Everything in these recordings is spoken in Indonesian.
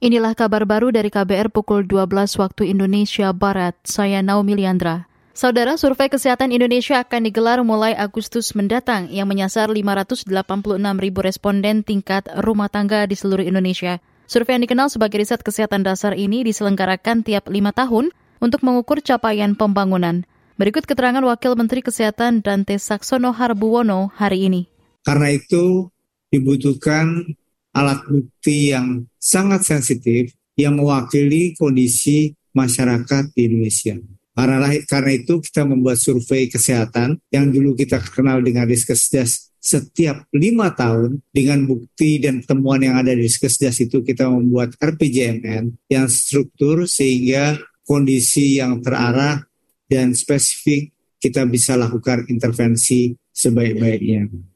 Inilah kabar baru dari KBR pukul 12 waktu Indonesia Barat. Saya Naomi Liandra. Saudara, survei kesehatan Indonesia akan digelar mulai Agustus mendatang yang menyasar 586 ribu responden tingkat rumah tangga di seluruh Indonesia. Survei yang dikenal sebagai riset kesehatan dasar ini diselenggarakan tiap lima tahun untuk mengukur capaian pembangunan. Berikut keterangan Wakil Menteri Kesehatan Dante Saksono Harbuwono hari ini. Karena itu dibutuhkan alat bukti yang sangat sensitif yang mewakili kondisi masyarakat di Indonesia. Karena, itu kita membuat survei kesehatan yang dulu kita kenal dengan Riskesdas setiap lima tahun dengan bukti dan temuan yang ada di Riskesdas itu kita membuat RPJMN yang struktur sehingga kondisi yang terarah dan spesifik kita bisa lakukan intervensi sebaik-baiknya.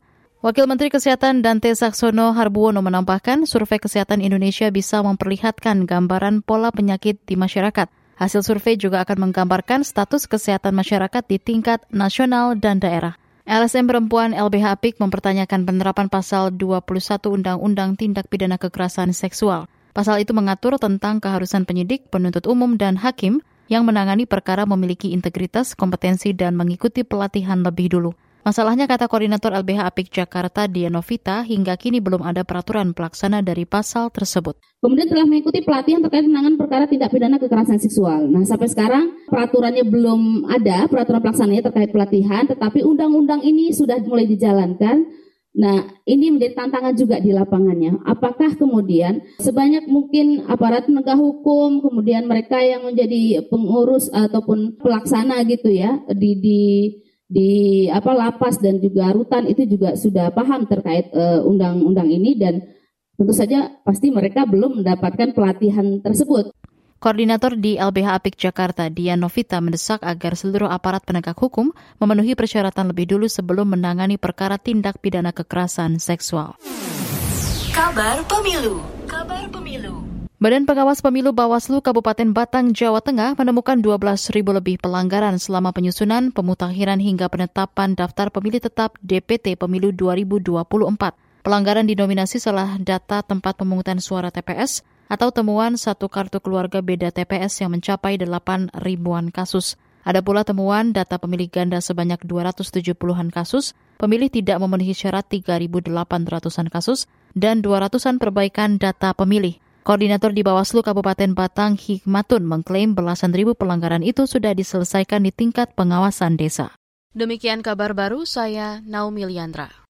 Wakil Menteri Kesehatan Dante Saksono Harbuwono menambahkan survei kesehatan Indonesia bisa memperlihatkan gambaran pola penyakit di masyarakat. Hasil survei juga akan menggambarkan status kesehatan masyarakat di tingkat nasional dan daerah. LSM Perempuan LBH Apik mempertanyakan penerapan pasal 21 Undang-Undang Tindak Pidana Kekerasan Seksual. Pasal itu mengatur tentang keharusan penyidik, penuntut umum, dan hakim yang menangani perkara memiliki integritas, kompetensi, dan mengikuti pelatihan lebih dulu. Masalahnya kata koordinator LBH Apik Jakarta Dianovita hingga kini belum ada peraturan pelaksana dari pasal tersebut. Kemudian telah mengikuti pelatihan terkait penanganan perkara tindak pidana kekerasan seksual. Nah sampai sekarang peraturannya belum ada, peraturan pelaksananya terkait pelatihan, tetapi undang-undang ini sudah mulai dijalankan. Nah, ini menjadi tantangan juga di lapangannya. Apakah kemudian sebanyak mungkin aparat penegak hukum, kemudian mereka yang menjadi pengurus ataupun pelaksana gitu ya di di di apa lapas dan juga rutan itu juga sudah paham terkait eh, undang-undang uh, ini dan tentu saja pasti mereka belum mendapatkan pelatihan tersebut. Koordinator di LBH Apik Jakarta, Dian Novita, mendesak agar seluruh aparat penegak hukum memenuhi persyaratan lebih dulu sebelum menangani perkara tindak pidana kekerasan seksual. Kabar Pemilu Kabar Pemilu Badan Pengawas Pemilu Bawaslu Kabupaten Batang, Jawa Tengah menemukan 12 ribu lebih pelanggaran selama penyusunan, pemutakhiran hingga penetapan daftar pemilih tetap DPT Pemilu 2024. Pelanggaran didominasi salah data tempat pemungutan suara TPS atau temuan satu kartu keluarga beda TPS yang mencapai 8 ribuan kasus. Ada pula temuan data pemilih ganda sebanyak 270-an kasus, pemilih tidak memenuhi syarat 3.800-an kasus, dan 200-an perbaikan data pemilih. Koordinator di Bawaslu Kabupaten Batang Hikmatun mengklaim belasan ribu pelanggaran itu sudah diselesaikan di tingkat pengawasan desa. Demikian kabar baru saya Naomi Liandra.